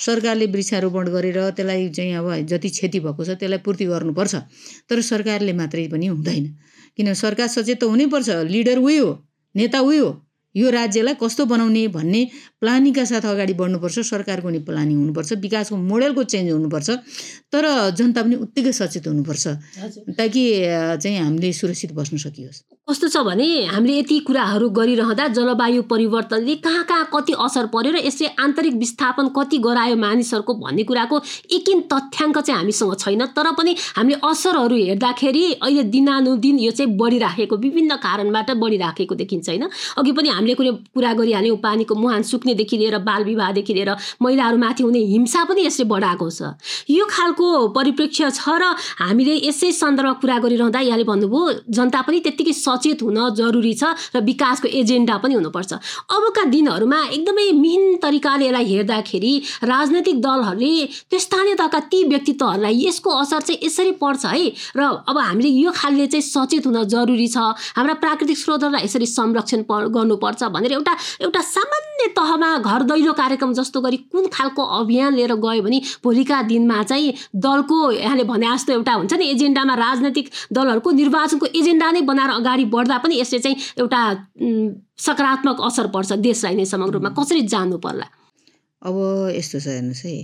सरकारले वृक्षारोपण गरेर त्यसलाई चाहिँ अब जति क्षति भएको छ त्यसलाई पूर्ति गर्नुपर्छ। तर सरकारले मात्रै पनि हुँदैन। किन सरकार सचेत त हुनैपर्छ। लिडर उही हो नेता उही हो। यो राज्यलाई कस्तो बनाउने भन्ने प्लानिङका साथ अगाडि बढ्नुपर्छ सरकारको नि प्लानिङ हुनुपर्छ विकासको मोडेलको चेन्ज हुनुपर्छ तर जनता पनि उत्तिकै सचेत हुनुपर्छ। ताकि चाहिँ हामीले सुरक्षित बस्न सकियोस्। कस्तो छ भने हामीले यति कुराहरू गरिरहँदा जलवायु परिवर्तनले कहाँ कहाँ कति असर पर्यो र यसले आन्तरिक विस्थापन कति गरायो मानिसहरूको भन्ने कुराको एकिन तथ्याङ्क चाहिँ हामीसँग छैन तर पनि हामीले असरहरू हेर्दाखेरि अहिले दिनानुदिन यो चाहिँ बढिराखेको विभिन्न कारणबाट बढिराखेको देखिन्छ होइन? अघि पनि हामीले कुरो कुरा गरिहाल्यौँ पानीको मुहान सुक्नेदेखि लिएर बाल विवाहदेखि लिएर महिलाहरूमाथि हुने हिंसा पनि यसले बढाएको छ। यो खालको परिप्रेक्ष्य छ र हामीले यसै सन्दर्भमा कुरा गरिरहँदा यहाँले भन्नुभयो जनता पनि त्यत्तिकै सचेत हुन जरुरी छ र विकासको एजेन्डा पनि हुनुपर्छ। अबका दिनहरूमा एकदमै मिहिन तरिकाले यसलाई हेर्दाखेरि राजनैतिक दलहरूले त्यो स्थानीय तहका ती व्यक्तित्वहरूलाई यसको असर चाहिँ यसरी पर्छ है र अब हामीले यो खालले चाहिँ सचेत हुन जरुरी छ। हाम्रा प्राकृतिक स्रोतहरूलाई यसरी संरक्षण प- गर्नुपर्छ भनेर एउटा एउटा सामान्य तहमा घर दैलो कार्यक्रम जस्तो गरी कुन खालको अभियान लिएर गयो भने भोलिका दिनमा चाहिँ दलको यहाँले भने जस्तो एउटा हुन्छ नि एजेन्डामा राजनैतिक दलहरूको निर्वाचनको एजेन्डा नै बनाएर अगाडि बढ्दा पनि यसले चाहिँ एउटा सकारात्मक असर पर्छ देशलाई नै समग्र रूपमा। कसरी जान्नु पर्ला? अब यस्तो छ हेर्नुहोस् है।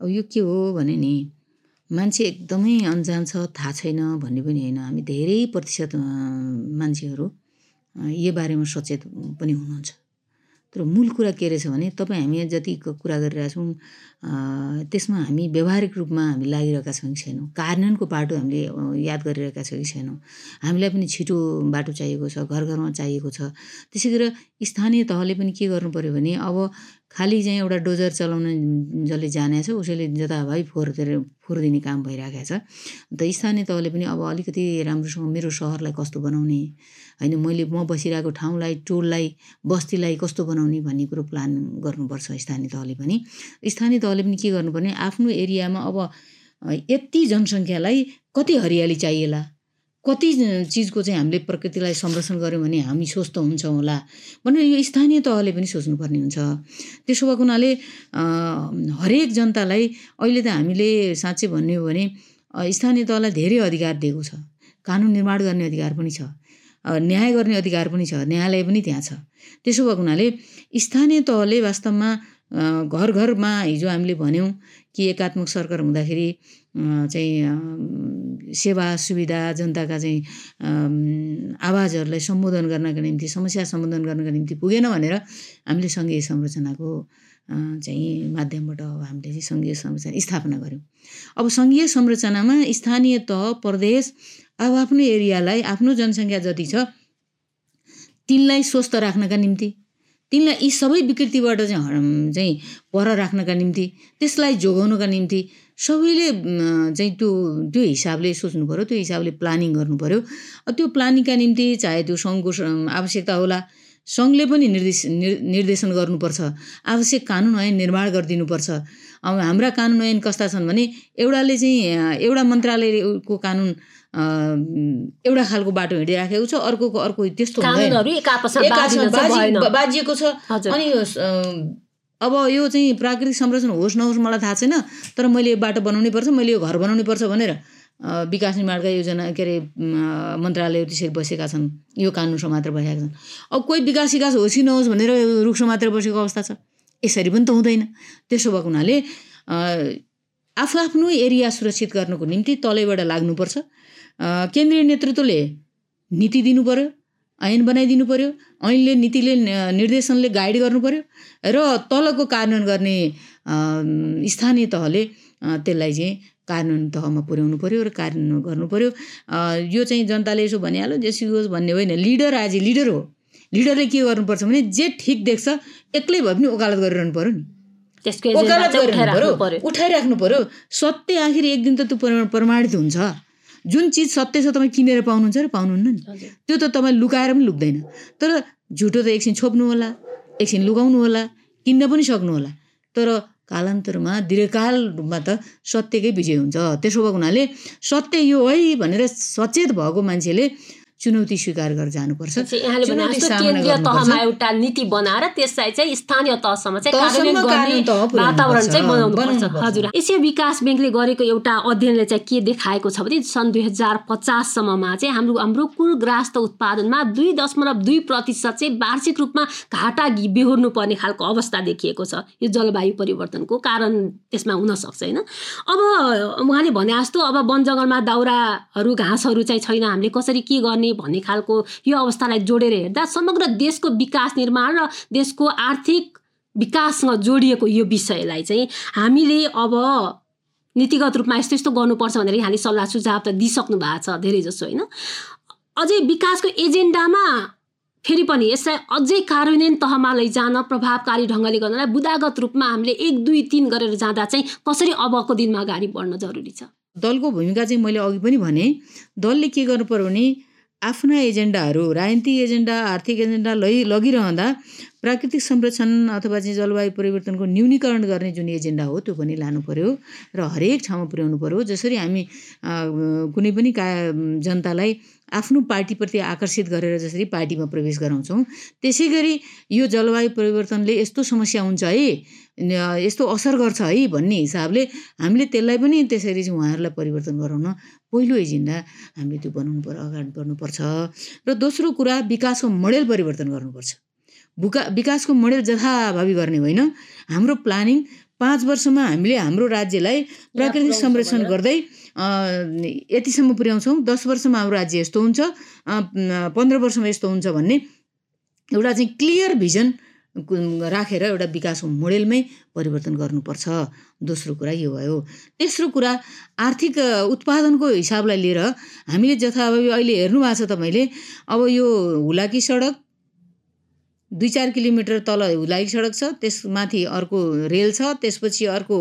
अब यो के हो भने नि मान्छे एकदमै अन्जान छ थाहा छैन भन्ने पनि होइन। हामी धेरै प्रतिशत मान्छेहरू यो बारेमा सचेत पनि हुनुहुन्छ। तर मूल कुरा के रहेछ भने तपाईँ हामी जति कुरा गरिरहेका छौँ त्यसमा हामी व्यावहारिक रूपमा हामी लागिरहेका छौँ कि छैनौँ? कार्यान्वयनको बाटो हामीले याद गरिरहेका छौँ कि छैनौँ? हामीलाई पनि छिटो बाटो चाहिएको छ घर घरमा चाहिएको छ। त्यसै गरेर स्थानीय तहले पनि के गर्नु पऱ्यो भने अब खालि चाहिँ एउटा डोजर चलाउन जसले जाने छ उसैले जताभावी फोहोर दिएर फोहोर दिने काम भइरहेको छ। अन्त स्थानीय तहले पनि अब अलिकति राम्रोसँग मेरो सहरलाई कस्तो बनाउने होइन मैले म बसिरहेको ठाउँलाई टोललाई बस्तीलाई कस्तो बनाउने भन्ने कुरो प्लान गर्नुपर्छ स्थानीय तहले पनि। स्थानीय तहले पनि के गर्नुपर्ने आफ्नो एरियामा अब यति जनसङ्ख्यालाई कति हरियाली चाहिएला? कति चिजको चाहिँ हामीले प्रकृतिलाई संरक्षण गऱ्यौँ भने हामी स्वस्थ हुन्छौँ होला भनेर यो स्थानीय तहले पनि सोच्नुपर्ने हुन्छ। त्यसो भएको हुनाले हरेक जनतालाई अहिले त हामीले साँच्चै भन्ने हो भने स्थानीय तहलाई धेरै अधिकार दिएको छ। कानुन निर्माण गर्ने अधिकार पनि छ। न्याय गर्ने अधिकार पनि छ। न्यायालय पनि त्यहाँ छ। त्यसो भएको हुनाले स्थानीय तहले वास्तवमा घर घरमा हिजो हामीले भन्यौँ कि एकात्मक सरकार हुँदाखेरि चाहिँ सेवा सुविधा जनताका चाहिँ आवाजहरूलाई सम्बोधन गर्नका निम्ति समस्या सम्बोधन गर्नका निम्ति पुगेन भनेर हामीले सङ्घीय संरचनाको चाहिँ माध्यमबाट अब हामीले चाहिँ सङ्घीय संरचना स्थापना गऱ्यौँ अब सङ्घीय संरचनामा स्थानीय तह प्रदेश अब आफ्नो एरियालाई आफ्नो जनसङ्ख्या जति छ तिनलाई स्वस्थ राख्नका निम्ति तिनलाई यी सबै विकृतिबाट चाहिँ चाहिँ पर राख्नका निम्ति त्यसलाई जोगाउनका निम्ति सबैले चाहिँ त्यो त्यो हिसाबले सोच्नु पऱ्यो त्यो हिसाबले प्लानिङ गर्नु पऱ्यो त्यो प्लानिङका निम्ति चाहे त्यो सङ्घको आवश्यकता होला सङ्घले पनि निर्देश निर्- निर्देशन गर्नुपर्छ। आवश्यक कानुन ऐन निर्माण गरिदिनुपर्छ। अब हाम्रा कानुन ऐन कस्ता छन् भने एउटाले चाहिँ एउटा मन्त्रालयको कानुन एउटा खालको बाटो हिँडिराखेको छ अर्कोको अर्को त्यस्तो बाजिएको छ। अनि अब यो चाहिँ प्राकृतिक संरक्षण होस् नहोस् मलाई थाहा छैन तर मैले यो बाटो बनाउनै पर्छ मैले यो घर बनाउनै पर्छ भनेर विकास निर्माणका योजना के अरे अँ, मन्त्रालयहरू त्यसरी बसेका छन् यो कानुन समातेर बसेका छन्। अब कोही विकास विकास होस् कि नहोस् भनेर रुख समातेर बसेको अवस्था छ यसरी पनि त हुँदैन। त्यसो भएको हुनाले आफू आफ्नो एरिया सुरक्षित गर्नको निम्ति तलैबाट लाग्नुपर्छ। केन्द्रीय नेतृत्वले नीति दिनु पर्यो ऐन बनाइदिनु पर्यो ऐनले नीतिले निर्देशनले गाइड गर्नु पर्यो र तलको कार्यान्वयन गर्ने स्थानीय तहले त्यसलाई चाहिँ कार्यान्वयन तहमा पुर्याउनु पर्यो र कार्यान्वयन गर्नु पर्यो। अ, यो चाहिँ जनताले यसो भनिहाल्यो जेसुकै होस् भन्ने होइन लिडर आज लिडर हो। लिडरले के गर्नुपर्छ भने जे ठिक देख्छ एक्लै भए पनि ओकालत गरिरहनु पर्यो नि। ओकालत गरिरहनु पर्यो उठाइराख्नु पर्यो। सत्य आखिर एक दिन त त्यो प्रमा- प्रमाणित हुन्छ। जुन चिज सत्य छ तपाईँ किनेर पाउनुहुन्छ र पाउनुहुन्न नि। त्यो त तपाईँ लुकाएर पनि लुक्दैन। तर झुटो त एकछिन छोप्नु होला एकछिन लुकाउनु होला किन्न पनि सक्नु होला तर कालान्तरमा दीर्घकाल रूपमा त सत्यकै विजय हुन्छ। त्यसो भएको हुनाले सत्य यो है भनेर सचेत भएको मान्छेले चुनौती स्वीकार गरेर जानुपर्छ। एउटा नीति बनाएर त्यसलाई चाहिँ स्थानीय तहसम्म चाहिँ एसिया विकास ब्याङ्कले गरेको एउटा अध्ययनले चाहिँ के देखाएको छ भने सन् दुई हजार पचाससम्ममा चाहिँ हाम्रो हाम्रो कुल ग्रास्त उत्पादनमा दुई दशमलव दुई प्रतिशत चाहिँ वार्षिक रूपमा घाटा बेहोर्नु पर्ने खालको अवस्था देखिएको छ। यो जलवायु परिवर्तनको कारण त्यसमा हुनसक्छ होइन? अब उहाँले भने जस्तो अब वन जङ्गलमा दाउराहरू घाँसहरू चाहिँ छैन। हामीले कसरी के गर्ने? भन्ने खालको यो अवस्थालाई जोडेर हेर्दा समग्र देशको विकास निर्माण र देशको आर्थिक विकाससँग जोडिएको यो विषयलाई चाहिँ हामीले अब नीतिगत रूपमा यस्तो यस्तो गर्नुपर्छ भनेर यहाँले सल्लाह सुझाव त दिइसक्नु भएको छ धेरै जसो होइन? अझै विकासको एजेन्डामा फेरि पनि यसलाई अझै कार्यान्वयन तहमा लैजान प्रभावकारी ढङ्गले गर्नलाई बुदागत रूपमा हामीले एक दुई तिन गरेर जाँदा चाहिँ कसरी अबको दिनमा अगाडि बढ्न जरुरी छ? दलको भूमिका चाहिँ मैले अघि पनि भने दलले के गर्नु पर्यो भने आफ्ना एजेन्डाहरू राजनीतिक एजेन्डा आर्थिक एजेन्डा लै लगिरहँदा प्राकृतिक संरक्षण अथवा चाहिँ जलवायु परिवर्तनको न्यूनीकरण गर्ने जुन एजेन्डा हो त्यो पनि लानु पर्यो र हरेक ठाउँमा पुर्याउनु पर्यो। जसरी हामी कुनै पनि का जनतालाई आफ्नो पार्टीप्रति आकर्षित गरेर जसरी पार्टीमा प्रवेश गराउँछौँ त्यसै गरी यो जलवायु परिवर्तनले यस्तो समस्या हुन्छ है यस्तो असर गर्छ है भन्ने हिसाबले हामीले त्यसलाई पनि त्यसरी चाहिँ उहाँहरूलाई परिवर्तन गराउन पहिलो एजेन्डा हामीले त्यो बनाउनु पर्यो अगाडि बढ्नुपर्छ। र दोस्रो कुरा विकासको मोडेल परिवर्तन गर्नुपर्छ। बुका विकासको मोडेल जथाभावी गर्ने होइन। हाम्रो प्लानिङ पाँच वर्षमा हामीले हाम्रो राज्यलाई प्राकृतिक संरक्षण गर्दै यतिसम्म पुर्याउँछौँ। दस वर्षमा हाम्रो राज्य यस्तो हुन्छ पन्ध्र वर्षमा यस्तो हुन्छ भन्ने एउटा चाहिँ क्लियर भिजन राखेर एउटा विकासको मोडेलमै परिवर्तन गर्नुपर्छ। दोस्रो कुरा यो भयो। तेस्रो कुरा आर्थिक उत्पादनको हिसाबलाई लिएर हामीले जथाभावी अहिले हेर्नु भएको छ तपाईँले अब यो हुलाकी सडक दुई चार किलोमिटर तल हुलाकी सडक छ त्यसमाथि अर्को रेल छ त्यसपछि अर्को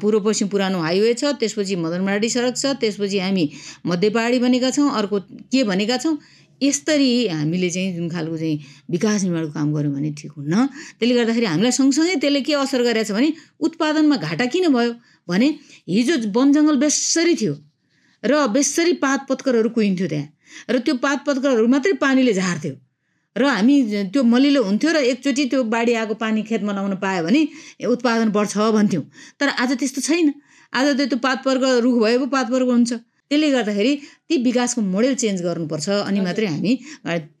पूर्व पश्चिम पुरानो हाइवे छ त्यसपछि मदनमाडी सडक छ त्यसपछि हामी मध्य पहाडी बनेका छौँ अर्को के भनेका छौँ यसरी हामीले चाहिँ जुन खालको चाहिँ विकास निर्माणको काम गऱ्यौँ भने ठिक हुन्न। त्यसले गर्दाखेरि हामीलाई सँगसँगै त्यसले के असर गरेछ भने उत्पादनमा घाटा किन भयो भने हिजो वन जङ्गल बेसरी थियो र बेसरी पात पत्करहरू कुहिन्थ्यो त्यहाँ र त्यो पात पत्करहरू मात्रै पानीले झार्थ्यो। र हामी त्यो मलिलो हुन्थ्यो र एकचोटि त्यो बाढी आएको पानी खेतमा लाउन पायो भने उत्पादन बढ्छ भन्थ्यौँ। तर आज त्यस्तो छैन। आज त त्यो पात पर्क रुख भयो पो पात पर्क हुन्छ। त्यसले गर्दाखेरि ती विकासको मोडेल चेन्ज गर्नुपर्छ अनि मात्रै हामी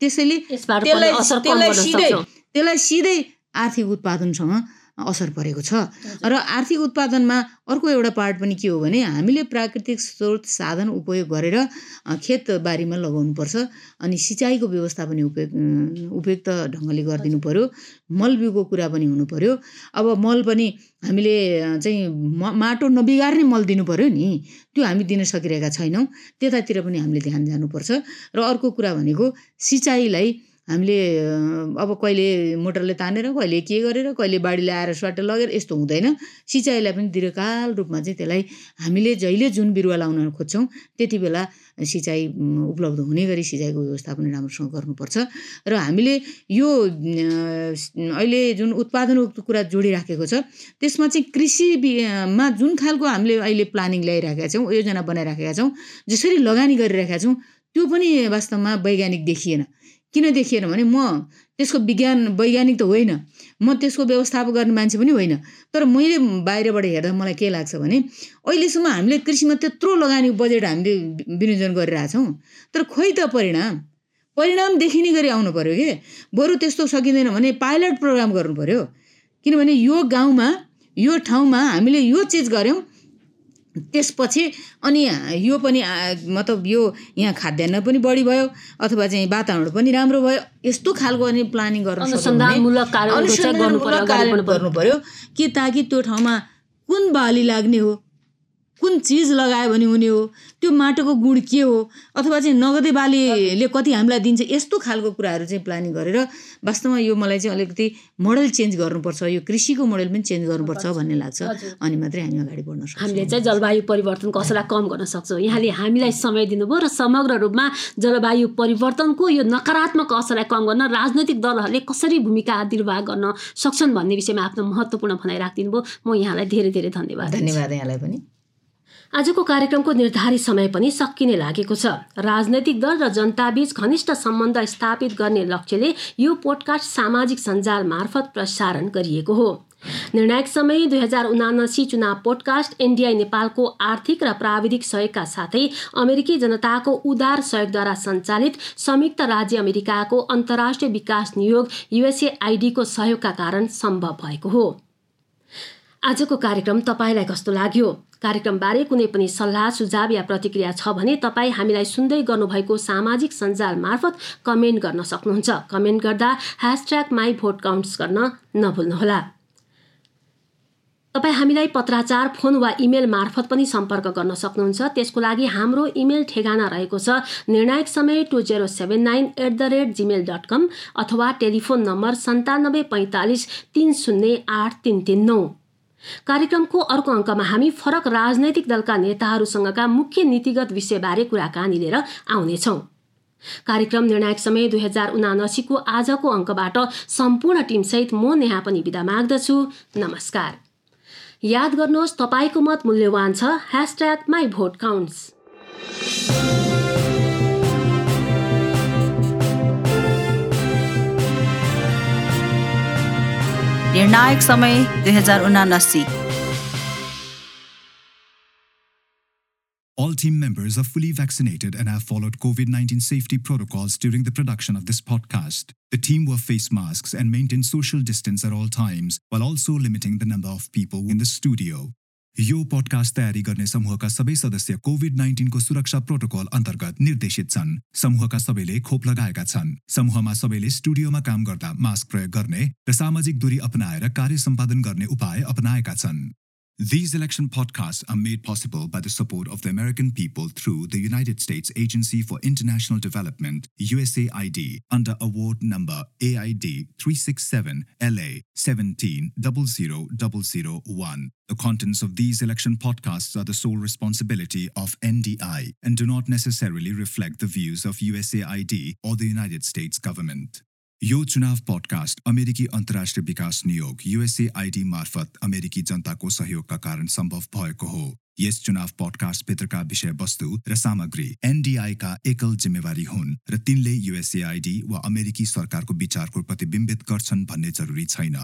त्यसैले त्यसलाई सिधै त्यसलाई सिधै आर्थिक उत्पादनसँग असर परेको छ। र आर्थिक उत्पादनमा अर्को एउटा पार्ट पनि के हो भने हामीले प्राकृतिक स्रोत साधन उपयोग गरेर खेतबारीमा लगाउनुपर्छ अनि सिँचाइको व्यवस्था पनि उपयोग उपयुक्त ढङ्गले गरिदिनु पर्यो। मल बिउको कुरा पनि हुनु पर्यो। अब मल पनि हामीले चाहिँ म माटो नबिगार्ने मल दिनु पर्यो नि। त्यो हामी दिन सकिरहेका छैनौँ। त्यतातिर पनि हामीले ध्यान जानुपर्छ। र अर्को कुरा भनेको सिँचाइलाई हामीले अब कहिले मोटरले तानेर कहिले के गरेर कहिले बाढीले आएर स्वाट लगेर यस्तो हुँदैन। सिँचाइलाई पनि दीर्घकाल रूपमा चाहिँ त्यसलाई हामीले जहिले जुन बिरुवा लाउन खोज्छौँ त्यति बेला सिँचाइ उपलब्ध हुने गरी सिँचाइको व्यवस्थापन राम्रोसँग गर्नुपर्छ। र हामीले यो अहिले जुन उत्पादनको कुरा जोडिराखेको छ त्यसमा चाहिँ कृषिमा जुन खालको हामीले अहिले प्लानिङ ल्याइराखेका छौँ योजना बनाइराखेका छौँ जसरी लगानी गरिरहेका छौँ त्यो पनि वास्तवमा वैज्ञानिक देखिएन। किन देखिएन भने म त्यसको विज्ञान वैज्ञानिक त होइन। म त्यसको व्यवस्थापन गर्ने मान्छे पनि होइन। तर मैले बाहिरबाट हेर्दा मलाई के लाग्छ भने अहिलेसम्म हामीले कृषिमा त्यत्रो लगानी बजेट हामीले विनियोजन गरिरहेछौँ तर खोइ त परिणाम? परिणाम देखिने गरी आउनु पऱ्यो कि? बरु त्यस्तो सकिँदैन भने पाइलट प्रोग्राम गर्नु पऱ्यो किनभने यो गाउँमा यो ठाउँमा हामीले यो चिज गऱ्यौँ त्यसपछि अनि यो पनि मतलब यो यहाँ खाद्यान्न पनि बढी भयो अथवा चाहिँ वातावरण पनि राम्रो भयो यस्तो खालको अनि प्लानिङ गर्नु गर्नु पर्यो कि ताकि त्यो ठाउँमा कुन बाली लाग्ने हो कुन चिज लगायो भने हुने हो? त्यो माटोको गुण के हो? अथवा चाहिँ नगदे बालीले कति हामीलाई दिन्छ? यस्तो खालको कुराहरू चाहिँ प्लानिङ गरेर वास्तवमा यो मलाई चाहिँ अलिकति मोडल चेन्ज गर्नुपर्छ। यो कृषिको मोडल पनि चेन्ज गर्नुपर्छ भन्ने लाग्छ। अनि मात्रै हामी अगाडि बढ्न सक्छौँ। हामीले चाहिँ जलवायु परिवर्तन कसैलाई कम गर्न सक्छौँ। यहाँले हामीलाई समय दिनुभयो र समग्र रूपमा जलवायु परिवर्तनको यो नकारात्मक असरलाई कम गर्न राजनैतिक दलहरूले कसरी भूमिका निर्वाह गर्न सक्छन् भन्ने विषयमा आफ्नो महत्त्वपूर्ण भनाइ राखिदिनु भयो म यहाँलाई धेरै धेरै धन्यवाद धन्यवाद यहाँलाई पनि। आजको कार्यक्रमको निर्धारित समय पनि सकिने लागेको छ। राजनैतिक दल र जनताबीच घनिष्ठ सम्बन्ध स्थापित गर्ने लक्ष्यले यो पोडकास्ट सामाजिक सञ्जाल मार्फत प्रसारण गरिएको हो। निर्णायक समय दुई हजार उनासी चुनाव पोडकास्ट एनडिआई नेपालको आर्थिक र प्राविधिक सहयोगका साथै अमेरिकी जनताको उदार सहयोगद्वारा सञ्चालित संयुक्त राज्य अमेरिकाको अन्तर्राष्ट्रिय विकास नियोग युएसएआइडीको सहयोगका कारण सम्भव भएको हो। आजको कार्यक्रम तपाईँलाई कस्तो लाग्यो? कार्यक्रमबारे कुनै पनि सल्लाह सुझाव या प्रतिक्रिया छ भने तपाईँ हामीलाई सुन्दै गर्नुभएको सामाजिक सञ्जाल मार्फत कमेन्ट गर्न सक्नुहुन्छ। कमेन्ट गर्दा ह्यासट्याग माई भोट काउन्ट्स गर्न नभुल्नुहोला। तपाईँ हामीलाई पत्राचार फोन वा इमेल मार्फत पनि सम्पर्क गर्न सक्नुहुन्छ। त्यसको लागि हाम्रो इमेल ठेगाना रहेको छ निर्णायक समय two zero seven nine at the rate Gmail dot com अथवा टेलिफोन नम्बर सन्तानब्बे पैँतालिस तिन शून्य आठ तिन तिन नौ। कार्यक्रमको अर्को अङ्कमा हामी फरक राजनैतिक दलका नेताहरूसँगका मुख्य नीतिगत विषयबारे कुराकानी लिएर आउनेछौँ। कार्यक्रम निर्णायक समय दुई हजार उनासीको आजको अङ्कबाट सम्पूर्ण टिमसहित म नेहा पनि बिदा माग्दछु। नमस्कार। याद गर्नुहोस् तपाईँको मत मूल्यवान छ। Hashtag my vote counts. निर्णायक समय दुई हजार उनासी All team members are fully vaccinated and have followed COVID 19 safety protocols during the production of this podcast. The team wore face masks and maintained social distance at all times, while also limiting the number of people in the studio. यो पडकास्ट तयारी गर्ने समूहका सबै सदस्य कोभिड नाइन्टिनको सुरक्षा प्रोटोकल अन्तर्गत निर्देशित छन्। समूहका सबैले खोप लगाएका छन्। समूहमा सबैले स्टुडियोमा काम गर्दा मास्क प्रयोग गर्ने र सामाजिक दूरी अपनाएर कार्य सम्पादन गर्ने उपाय अपनाएका छन्। These election podcasts are made possible by the support of the American people through the United States Agency for International Development, USAID, under award number AID 367 LA 1700001. The contents of these election podcasts are the sole responsibility of NDI and do not necessarily reflect the views of USAID or the United States government. यो चुनाव पडकास्ट अमेरिकी अन्तर्राष्ट्रिय विकास नियोग युएसएआइडी मार्फत अमेरिकी जनताको सहयोगका कारण सम्भव भएको हो। यस चुनाव पडकास्टभित्रका विषयवस्तु र सामग्री एनडिआईका एकल जिम्मेवारी हुन् र तिनले युएसएआइडी वा अमेरिकी सरकारको विचारको प्रतिबिम्बित गर्छन् भन्ने जरुरी छैन।